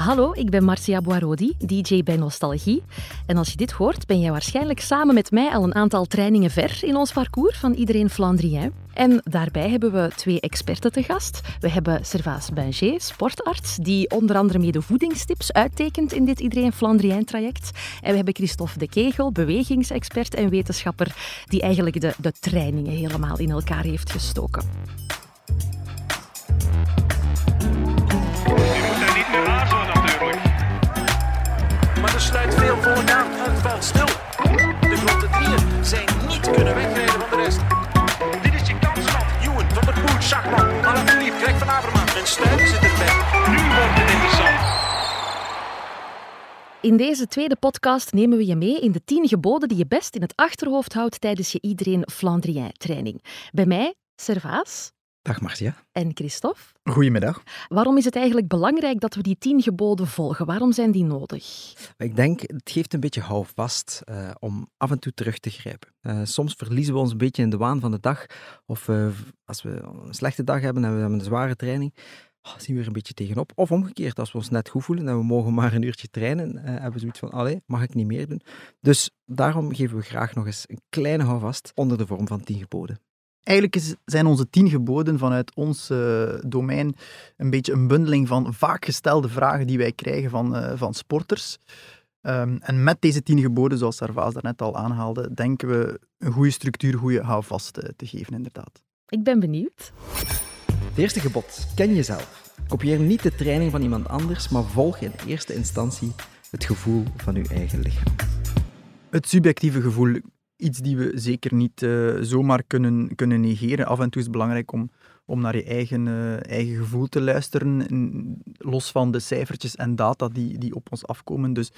Hallo, ik ben Marcia Boarodi, DJ bij Nostalgie. En als je dit hoort, ben jij waarschijnlijk samen met mij al een aantal trainingen ver in ons parcours van Iedereen Flandrien. En daarbij hebben we twee experten te gast. We hebben Servaas Benger, sportarts, die onder andere mee de voedingstips uittekent in dit Iedereen Flandrien-traject. En we hebben Christophe de Kegel, bewegingsexpert en wetenschapper, die eigenlijk de, de trainingen helemaal in elkaar heeft gestoken. Valt stil. De grote drieën zijn niet kunnen wegrijden van de rest. Dit is je kansland. Ewan, Van der Poel, Schachman, Alaphilippe, Greg van Avermaat. En Stuiven zit erbij. Nu wordt het interessant. In deze tweede podcast nemen we je mee in de tien geboden die je best in het achterhoofd houdt tijdens je Iedereen Flandrien-training. Bij mij, Servaas Dag Marcia. en Christophe. Goedemiddag. Waarom is het eigenlijk belangrijk dat we die tien geboden volgen? Waarom zijn die nodig? Ik denk, het geeft een beetje houvast eh, om af en toe terug te grijpen. Eh, soms verliezen we ons een beetje in de waan van de dag. Of eh, als we een slechte dag hebben en we hebben een zware training, oh, zien we er een beetje tegenop. Of omgekeerd, als we ons net goed voelen en we mogen maar een uurtje trainen, hebben we zoiets van, allee, mag ik niet meer doen. Dus daarom geven we graag nog eens een kleine houvast onder de vorm van tien geboden. Eigenlijk is, zijn onze tien geboden vanuit ons eh, domein een beetje een bundeling van vaak gestelde vragen die wij krijgen van, eh, van sporters. Ehm, en met deze tien geboden, zoals Servaas daarnet al aanhaalde, denken we een goede structuur, goede houvast eh, te geven, inderdaad. Ik ben benieuwd. Het eerste gebod, ken jezelf. Kopieer niet de training van iemand anders, maar volg in eerste instantie het gevoel van uw eigen lichaam. Het subjectieve gevoel, iets die we zeker niet eh, zomaar kunnen, kunnen negeren. Af en toe is het belangrijk om, om naar je eigen, eh, eigen gevoel te luisteren, los van de cijfertjes en data die, die op ons afkomen. Dus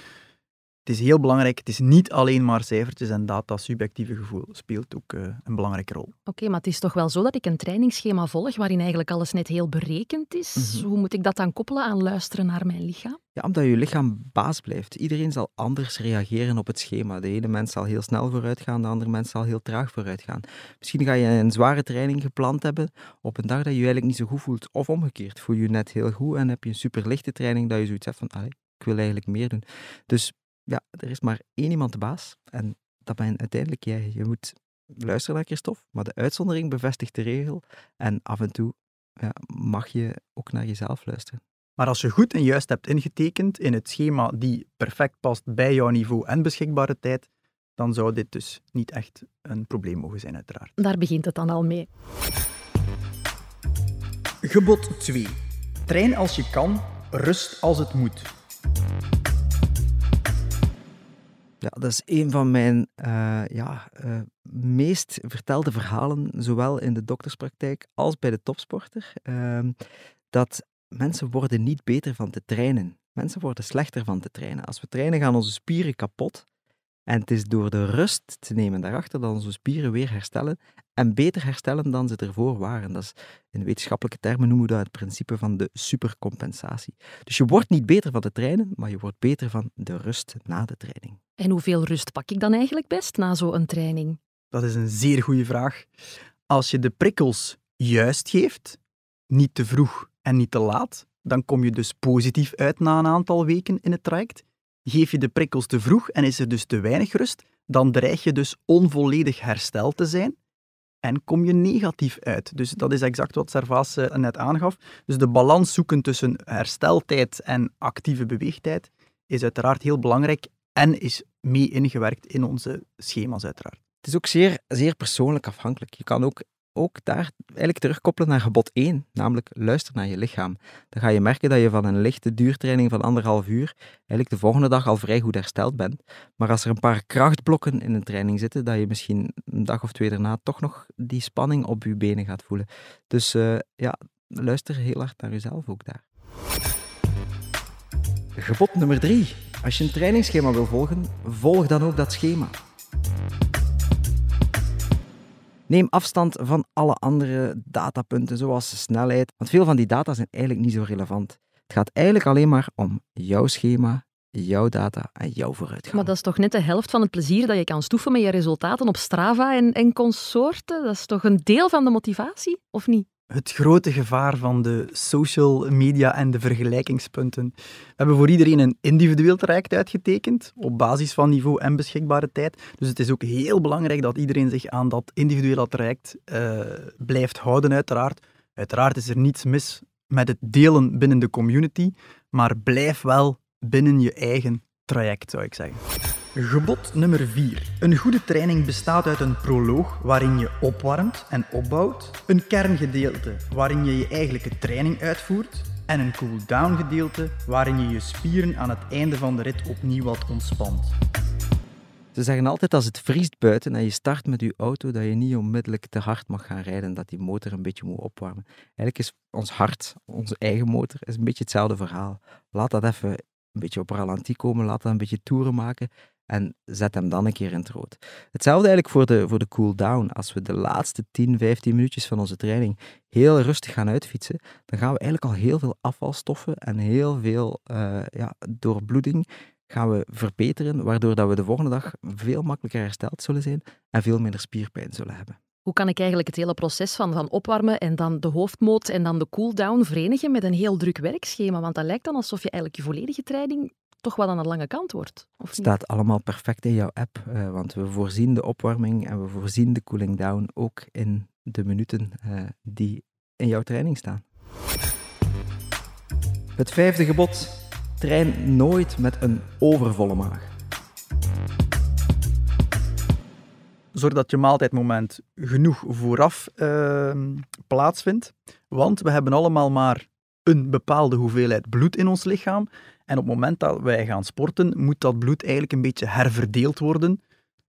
het is heel belangrijk, het is niet alleen maar cijfertjes en data, subjectieve gevoel speelt ook eh, een belangrijke rol. Oké, maar het is toch wel zo dat ik een trainingsschema volg waarin eigenlijk alles net heel berekend is. Mhm. Hoe moet ik dat dan koppelen aan luisteren naar mijn lichaam? Ja, omdat je lichaam baas blijft. Iedereen zal anders reageren op het schema. De ene mens zal heel snel vooruit gaan, de andere mens zal heel traag vooruit gaan. Misschien ga je een zware training gepland hebben op een dag dat je je eigenlijk niet zo goed voelt. Of omgekeerd, voel je je net heel goed en heb je een superlichte training dat je zoiets hebt van, allee, ik wil eigenlijk meer doen. Dus ja, er is maar één iemand de baas en dat ben uiteindelijk jij. Je moet luisteren naar Christophe, maar de uitzondering bevestigt de regel. En af en toe ja, mag je ook naar jezelf luisteren. Maar als je goed en juist hebt ingetekend in het schema die perfect past bij jouw niveau en beschikbare tijd, dan zou dit dus niet echt een probleem mogen zijn, uiteraard. Daar begint het dan al mee. Gebod 2. Train als je kan, rust als het moet. Ja, dat is een van mijn eh, ja, eh, meest vertelde verhalen, zowel in de dokterspraktijk als bij de topsporter. Ehm, dat mensen worden niet beter van te trainen. Mensen worden slechter van te trainen. Als we trainen, gaan onze spieren kapot. En het is door de rust te nemen daarachter dat onze spieren weer herstellen. En beter herstellen dan ze ervoor waren. Dat is, in wetenschappelijke termen noemen we dat het principe van de supercompensatie. Dus je wordt niet beter van te trainen, maar je wordt beter van de rust na de training. En hoeveel rust pak ik dan eigenlijk best na zo'n training? Dat is een zeer goede vraag. Als je de prikkels juist geeft, niet te vroeg en niet te laat, dan kom je dus positief uit na een aantal weken in het traject. Geef je de prikkels te vroeg en is er dus te weinig rust, dan dreig je dus onvolledig hersteld te zijn en kom je negatief uit. Dus dat is exact wat Servaas eh, net aangaf. Dus de balans zoeken tussen hersteltijd en actieve beweegtijd is uiteraard heel belangrijk en is mee ingewerkt in onze schema's uiteraard. Het is ook zeer, zeer persoonlijk afhankelijk. Je kan ook, ook daar eigenlijk terugkoppelen naar gebod 1, namelijk luister naar je lichaam. Dan ga je merken dat je van een lichte duurtraining van anderhalf uur eigenlijk de volgende dag al vrij goed hersteld bent. Maar als er een paar krachtblokken in een training zitten, dat je misschien een dag of twee daarna toch nog die spanning op je benen gaat voelen. Dus eh, ja, luister heel hard naar jezelf ook daar. Gebod nummer 3. Als je een trainingsschema wil volgen, volg dan ook dat schema. Neem afstand van alle andere datapunten, zoals snelheid, want veel van die data zijn eigenlijk niet zo relevant. Het gaat eigenlijk alleen maar om jouw schema, jouw data en jouw vooruitgang. Maar dat is toch net de helft van het plezier dat je kan stoeven met je resultaten op Strava en, en consorten? Dat is toch een deel van de motivatie, of niet? Het grote gevaar van de social media en de vergelijkingspunten. We hebben voor iedereen een individueel traject uitgetekend, op basis van niveau en beschikbare tijd. Dus het is ook heel belangrijk dat iedereen zich aan dat individuele traject uh, blijft houden, uiteraard. Uiteraard is er niets mis met het delen binnen de community, maar blijf wel binnen je eigen traject, zou ik zeggen. Gebod nummer 4. Een goede training bestaat uit een proloog waarin je opwarmt en opbouwt, een kerngedeelte waarin je je eigenlijke training uitvoert en een cool-down gedeelte waarin je je spieren aan het einde van de rit opnieuw wat ontspant. Ze zeggen altijd als het vriest buiten en je start met je auto, dat je niet onmiddellijk te hard mag gaan rijden, dat die motor een beetje moet opwarmen. Eigenlijk is ons hart, onze eigen motor, is een beetje hetzelfde verhaal. Laat dat even een beetje op ralenti komen, laat dat een beetje toeren maken en zet hem dan een keer in het rood. Hetzelfde eigenlijk voor de, voor de cool-down. Als we de laatste 10, 15 minuutjes van onze training heel rustig gaan uitfietsen, dan gaan we eigenlijk al heel veel afvalstoffen en heel veel uh, ja, doorbloeding gaan we verbeteren, waardoor dat we de volgende dag veel makkelijker hersteld zullen zijn en veel minder spierpijn zullen hebben. Hoe kan ik eigenlijk het hele proces van, van opwarmen en dan de hoofdmoot en dan de cooldown verenigen met een heel druk werkschema? Want dat lijkt dan alsof je eigenlijk je volledige training toch wel aan de lange kant wordt. Het staat allemaal perfect in jouw app, uh, want we voorzien de opwarming en we voorzien de cooling down ook in de minuten uh, die in jouw training staan. Het vijfde gebod Train nooit met een overvolle maag. Zorg dat je maaltijdmoment genoeg vooraf uh, plaatsvindt. Want we hebben allemaal maar een bepaalde hoeveelheid bloed in ons lichaam. En op het moment dat wij gaan sporten, moet dat bloed eigenlijk een beetje herverdeeld worden.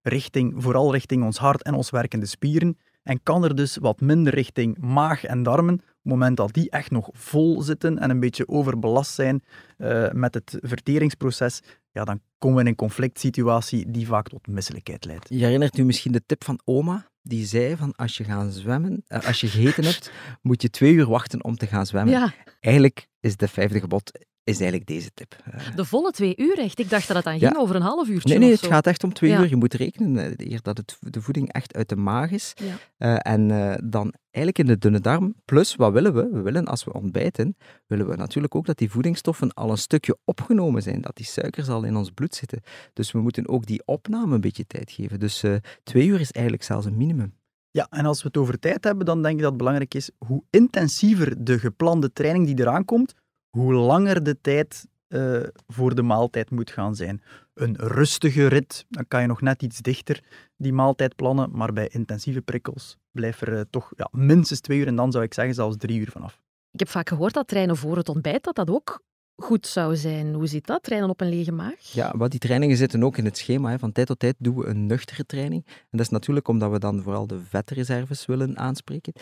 Richting, vooral richting ons hart en ons werkende spieren. En kan er dus wat minder richting maag en darmen, het moment dat die echt nog vol zitten en een beetje overbelast zijn uh, met het verteringsproces, ja, dan komen we in een conflict situatie die vaak tot misselijkheid leidt. Je herinnert u misschien de tip van oma? Die zei van als je gaat zwemmen, uh, als je gegeten hebt, moet je twee uur wachten om te gaan zwemmen. Ja. Eigenlijk is de vijfde gebod is eigenlijk deze tip. Eh, de volle twee uur echt? Ik dacht dat het dan ging over een half uurtje Nee, nee het gaat echt om twee uur. Je moet rekenen eer dat het, de voeding echt uit de maag is. Ja. Uh, en uh, dan eigenlijk in de dunne darm. Plus, wat willen we? We willen, als we ontbijten, willen we natuurlijk ook dat die voedingsstoffen al een stukje opgenomen zijn. Dat die suikers al in ons bloed zitten. Dus we moeten ook die opname een beetje tijd geven. Dus twee uur is eigenlijk zelfs een minimum. Ja, en als we het over tijd hebben, dan denk ik dat het belangrijk is hoe intensiever de geplande training die eraan komt, hoe langer de tijd uh, voor de maaltijd moet gaan zijn. Een rustige rit, dan kan je nog net iets dichter die maaltijd plannen, maar bij intensieve prikkels blijft er uh, toch ja, minstens twee uur en dan zou ik zeggen zelfs drie uur vanaf. Ik heb vaak gehoord dat trainen voor het ontbijt, dat dat ook goed zou zijn. Hoe zit dat, trainen op een lege maag? Ja, wat die trainingen zitten ook in het schema. Hè. Van tijd tot tijd doen we een nuchtere training. En dat is natuurlijk omdat we dan vooral de vetreserves willen aanspreken.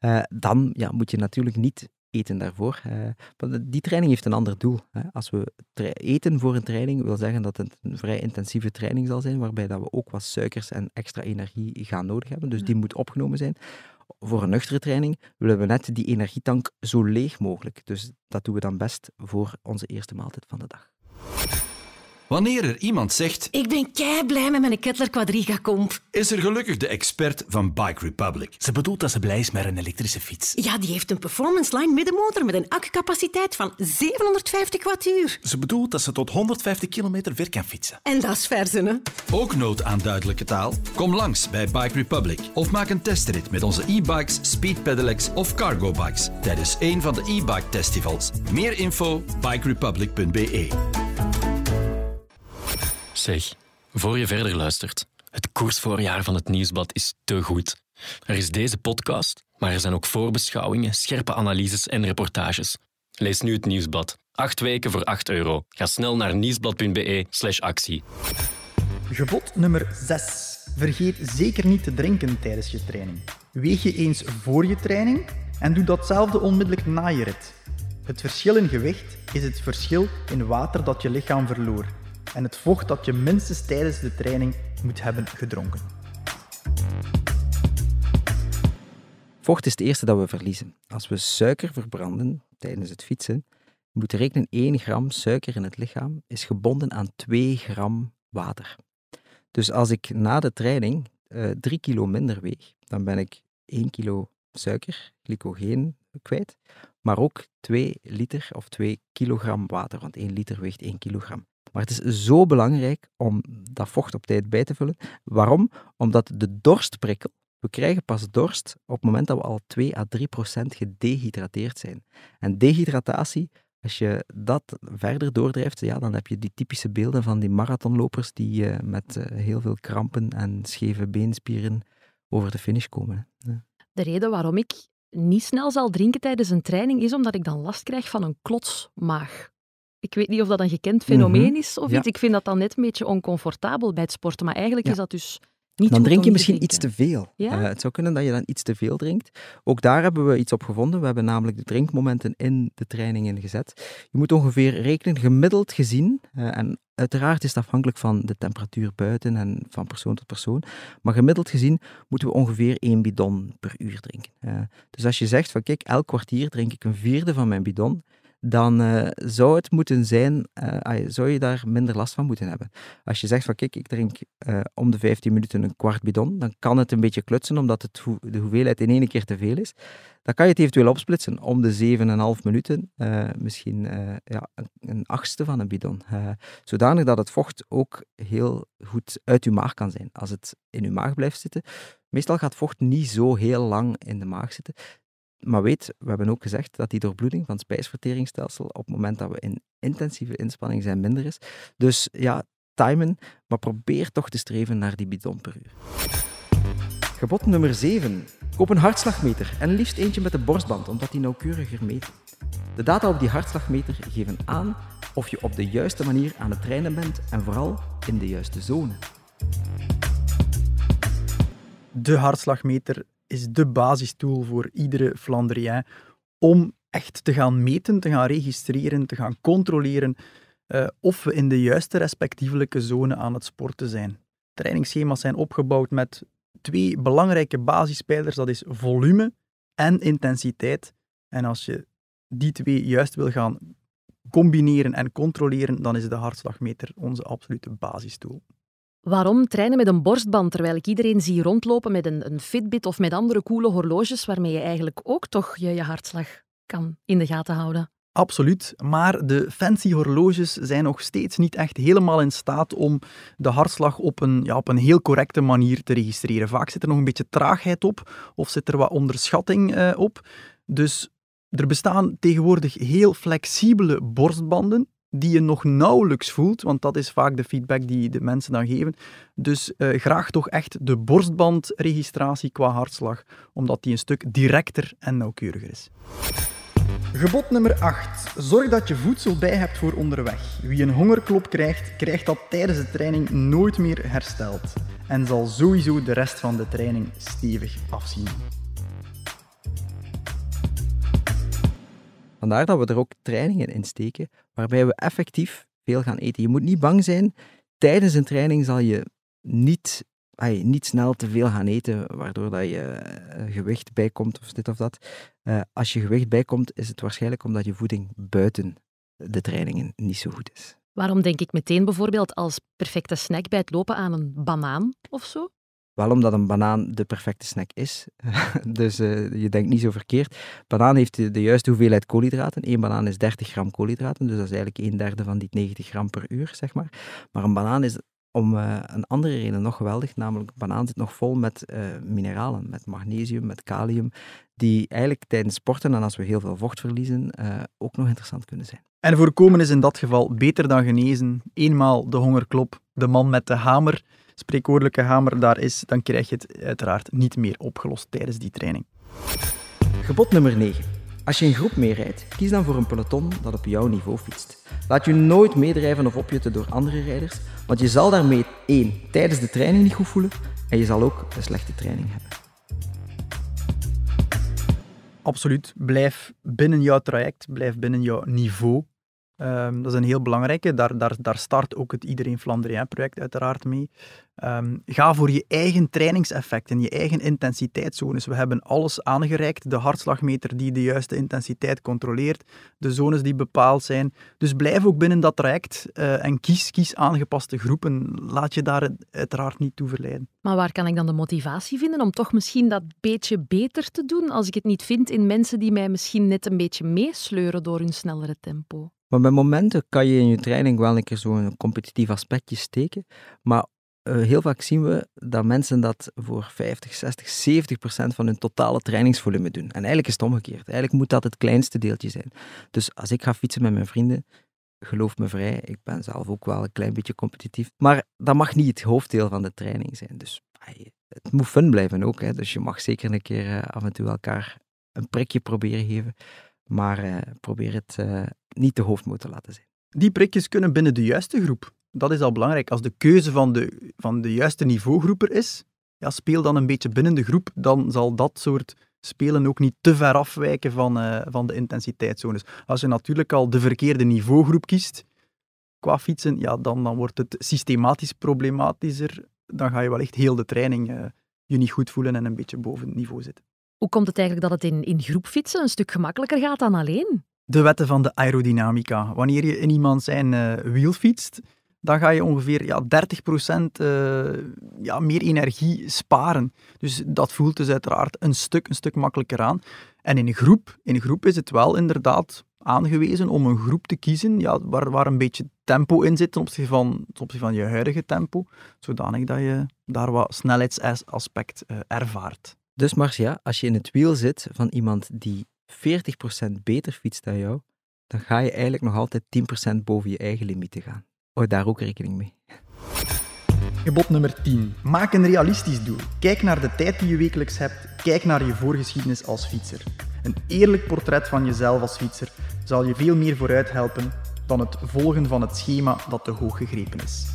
Uh, dan ja, moet je natuurlijk niet eten daarvoor. Uh, die training heeft een ander doel. Hè. Als we eten voor een training, wil zeggen dat het een vrij intensieve training zal zijn, waarbij dat we ook wat suikers en extra energie gaan nodig hebben. Dus die moet opgenomen zijn. Voor een nuchtere training willen we net die energietank zo leeg mogelijk. Dus dat doen we dan best voor onze eerste maaltijd van de dag. Wanneer er iemand zegt... Ik ben kei blij met mijn Kettler Quadriga Comp. Is er gelukkig de expert van Bike Republic. Ze bedoelt dat ze blij is met een elektrische fiets. Ja, die heeft een performance line middenmotor met een accupaciteit van 750 wattuur. Ze bedoelt dat ze tot 150 kilometer ver kan fietsen. En dat is verzen, hè? Ook nood aan duidelijke taal? Kom langs bij Bike Republic of maak een testrit met onze e-bikes, Speed Pedelecs of Cargo Bikes tijdens een van de e-bike festivals. Meer info bikerepublic.be. Zeg, voor je verder luistert, het koersvoorjaar van het Nieuwsblad is te goed. Er is deze podcast, maar er zijn ook voorbeschouwingen, scherpe analyses en reportages. Lees nu het Nieuwsblad. Acht weken voor 8 euro. Ga snel naar nieuwsblad.be slash actie. Gebod nummer 6. Vergeet zeker niet te drinken tijdens je training. Weeg je eens voor je training en doe datzelfde onmiddellijk na je rit. Het verschil in gewicht is het verschil in water dat je lichaam verloor en het vocht dat je minstens tijdens de training moet hebben gedronken. Vocht is het eerste dat we verliezen. Als we suiker verbranden tijdens het fietsen, moet rekenen 1 gram suiker in het lichaam is gebonden aan 2 gram water. Dus als ik na de training uh, eh, 3 kilo minder weeg, dan ben ik 1 kilo suiker, glycogeen kwijt, maar ook 2 liter of 2 kilogram water, want 1 liter weegt 1 kilogram. Maar het is zo belangrijk om dat vocht op tijd bij te vullen. Waarom? Omdat de dorstprikkel, we krijgen pas dorst op het moment dat we al 2 à 3 procent gedehydrateerd zijn. En dehydratatie, als je dat verder doordrijft, ja, dan heb je die typische beelden van die marathonlopers die uh, met uh, heel veel krampen en scheve beenspieren over de finish komen. De reden waarom ik niet snel zal drinken tijdens een training is omdat ik dan last krijg van een klotsmaag. Ik weet niet of dat een gekend fenomeen is of Ja. iets. Ik vind dat dan net een beetje oncomfortabel bij het sporten, maar eigenlijk Ja. is dat dus niet Dan drink je misschien iets te veel. Ja? Eh, het zou kunnen dat je dan iets te veel drinkt. Ook daar hebben we iets op gevonden. We hebben namelijk de drinkmomenten in de trainingen gezet. Je moet ongeveer rekenen, gemiddeld gezien, eh, en uiteraard is het afhankelijk van de temperatuur buiten en van persoon tot persoon, maar gemiddeld gezien moeten we ongeveer één bidon per uur drinken. Eh, dus als je zegt van kijk, elk kwartier drink ik een vierde van mijn bidon, dan eh, zou het moeten zijn, eh, zou je daar minder last van moeten hebben. Als je zegt van kijk, ik drink eh, om de 15 minuten een kwart bidon, dan kan het een beetje klutsen omdat het de hoeveelheid in één keer te veel is. Dan kan je het eventueel opsplitsen om de 7,5 minuten, misschien ja, een, achtste van een bidon. Zodanig dat het vocht ook heel goed uit je maag kan zijn. Als het in je maag blijft zitten, meestal gaat vocht niet zo heel lang in de maag zitten. Maar weet, we hebben ook gezegd dat die doorbloeding van het spijsverteringsstelsel op het moment dat we in intensieve inspanning zijn minder is. Dus ja, timen, maar probeer toch te streven naar die bidon per uur. Gebod nummer 7. Koop een hartslagmeter en liefst eentje met de borstband, omdat die nauwkeuriger meet. De data op die hartslagmeter geven aan of je op de juiste manier aan het trainen bent en vooral in de juiste zone. De hartslagmeter is de basistool voor iedere Flandrien om echt te gaan meten, te gaan registreren, te gaan controleren eh, of we in de juiste respectievelijke zone aan het sporten zijn. Trainingsschema's zijn opgebouwd met twee belangrijke basispijlers, dat is volume en intensiteit. En als je die twee juist wil gaan combineren en controleren, dan is de hartslagmeter onze absolute basistool. Waarom trainen met een borstband terwijl ik iedereen zie rondlopen met een, een Fitbit of met andere coole horloges waarmee je eigenlijk ook toch je, je hartslag kan in de gaten houden? Absoluut, maar de fancy horloges zijn nog steeds niet echt helemaal in staat om de hartslag op een, ja, op een heel correcte manier te registreren. Vaak zit er nog een beetje traagheid op of zit er wat onderschatting eh, op. Dus er bestaan tegenwoordig heel flexibele borstbanden die je nog nauwelijks voelt, want dat is vaak de feedback die de mensen dan geven. Dus eh, graag toch echt de borstbandregistratie qua hartslag, omdat die een stuk directer en nauwkeuriger is. Gebod nummer 8. Zorg dat je voedsel bij hebt voor onderweg. Wie een hongerklop krijgt, krijgt dat tijdens de training nooit meer hersteld. En zal sowieso de rest van de training stevig afzien. Vandaar dat we er ook trainingen in steken, waarbij we effectief veel gaan eten. Je moet niet bang zijn. Tijdens een training zal je niet, ay, niet snel te veel gaan eten, waardoor dat je eh, gewicht bijkomt of dit of dat. Eh, als je gewicht bijkomt, is het waarschijnlijk omdat je voeding buiten de trainingen niet zo goed is. Waarom denk ik meteen bijvoorbeeld als perfecte snack bij het lopen aan een banaan of zo? Wel omdat een banaan de perfecte snack is. dus eh, je denkt niet zo verkeerd. Banaan heeft de, juiste hoeveelheid koolhydraten. Eén banaan is 30 gram koolhydraten, dus dat is eigenlijk een derde van die 90 gram per uur, zeg maar. Maar een banaan is om eh, een andere reden nog geweldig, namelijk banaan zit nog vol met eh, mineralen, met magnesium, met kalium, die eigenlijk tijdens sporten en als we heel veel vocht verliezen, ook nog interessant kunnen zijn. En voorkomen is in dat geval beter dan genezen. Eenmaal de hongerklop, de man met de hamer, spreekwoordelijke hamer daar is, dan krijg je het uiteraard niet meer opgelost tijdens die training. Gebod nummer 9. Als je in groep meerijdt, kies dan voor een peloton dat op jouw niveau fietst. Laat je nooit meedrijven of opjutten door andere rijders, want je zal daarmee één tijdens de training niet goed voelen en je zal ook een slechte training hebben. Absoluut. Blijf binnen jouw traject, blijf binnen jouw niveau. Ehm, dat is een heel belangrijke. Daar, daar, daar start ook het Iedereen Flandrien-project uiteraard mee. Ehm, ga voor je eigen trainingseffecten, je eigen intensiteitszones. We hebben alles aangereikt. De hartslagmeter die de juiste intensiteit controleert, de zones die bepaald zijn. Dus blijf ook binnen dat traject eh, en kies, kies aangepaste groepen. Laat je daar uiteraard niet toe verleiden. Maar waar kan ik dan de motivatie vinden om toch misschien dat beetje beter te doen als ik het niet vind in mensen die mij misschien net een beetje meesleuren door hun snellere tempo? Maar bij momenten kan je in je training wel een keer zo'n competitief aspectje steken. Maar uh, heel vaak zien we dat mensen dat voor 50, 60, 70 procent van hun totale trainingsvolume doen. En eigenlijk is het omgekeerd. Eigenlijk moet dat het kleinste deeltje zijn. Dus als ik ga fietsen met mijn vrienden, geloof me vrij, ik ben zelf ook wel een klein beetje competitief. Maar dat mag niet het hoofddeel van de training zijn. Dus het moet fun blijven ook. Hè. Dus je mag zeker een keer uh, af en toe elkaar een prikje proberen geven. Maar uh, probeer het niet de hoofdmoot te laten zijn. Die prikjes kunnen binnen de juiste groep. Dat is al belangrijk. Als de keuze van de, van de juiste niveaugroep er is, ja, speel dan een beetje binnen de groep. Dan zal dat soort spelen ook niet te ver afwijken van, uh, van de intensiteitszones. Als je natuurlijk al de verkeerde niveaugroep kiest qua fietsen, ja, dan, dan wordt het systematisch problematischer. Dan ga je wel echt heel de training uh, je niet goed voelen en een beetje boven het niveau zitten. Hoe komt het eigenlijk dat het in, in groepfietsen een stuk gemakkelijker gaat dan alleen? De wetten van de aerodynamica. Wanneer je in iemand zijn uh, wiel fietst, dan ga je ongeveer ja, 30% uh, ja, meer energie sparen. Dus dat voelt dus uiteraard een stuk, een stuk makkelijker aan. En in een groep, in een groep is het wel inderdaad aangewezen om een groep te kiezen ja, waar, waar een beetje tempo in zit ten opzichte, van, ten opzichte van je huidige tempo, zodanig dat je daar wat snelheidsaspect uh, ervaart. Dus Marcia, als je in het wiel zit van iemand die 40% beter fietst dan jou, dan ga je eigenlijk nog altijd 10% boven je eigen limieten gaan. Hou daar ook rekening mee. Gebod nummer 10. Maak een realistisch doel. Kijk naar de tijd die je wekelijks hebt. Kijk naar je voorgeschiedenis als fietser. Een eerlijk portret van jezelf als fietser zal je veel meer vooruit helpen dan het volgen van het schema dat te hoog gegrepen is.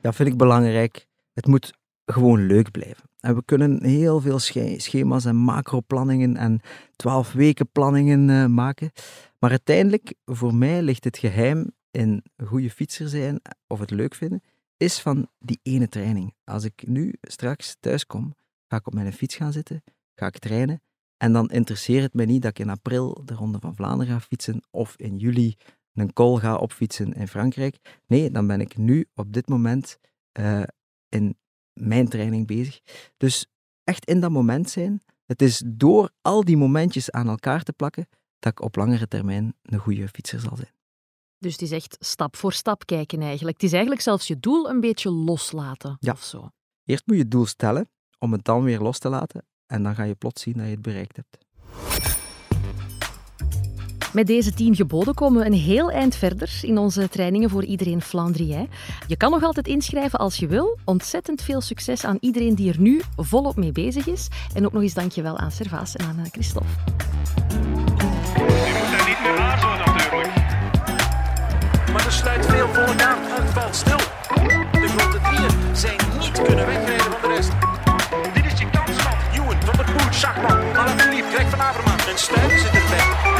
Ja, vind ik belangrijk. Het moet gewoon leuk blijven. En we kunnen heel veel schema's en macroplanningen en 12 weken planningen uh, maken. Maar uiteindelijk, voor mij ligt het geheim in goede fietser zijn of het leuk vinden, is van die ene training. Als ik nu straks thuis kom, ga ik op mijn fiets gaan zitten, ga ik trainen en dan interesseert het mij niet dat ik in april de Ronde van Vlaanderen ga fietsen of in juli een col ga opfietsen in Frankrijk. Nee, dan ben ik nu op dit moment uh, in mijn training bezig. Dus echt in dat moment zijn. Het is door al die momentjes aan elkaar te plakken dat ik op langere termijn een goede fietser zal zijn. Dus het is echt stap voor stap kijken eigenlijk. Het is eigenlijk zelfs je doel een beetje loslaten ja. of zo. Eerst moet je het doel stellen, om het dan weer los te laten. En dan ga je plots zien dat je het bereikt hebt. Met deze tien geboden komen we een heel eind verder in onze trainingen voor iedereen Flandrien. Je kan nog altijd inschrijven als je wil. Ontzettend veel succes aan iedereen die er nu volop mee bezig is. En ook nog eens dankjewel aan Servaas en aan eh, Christophe. Je moet daar niet meer aarzelen natuurlijk. Maar er sluit veel volk aan Het valt stil. De grote drieën zijn niet kunnen wegrijden van de rest. Dit is je kans van Ewan, Van der Poel, Schachman, Alaphilippe, Greg van Avermaat en Stuyven zit erbij.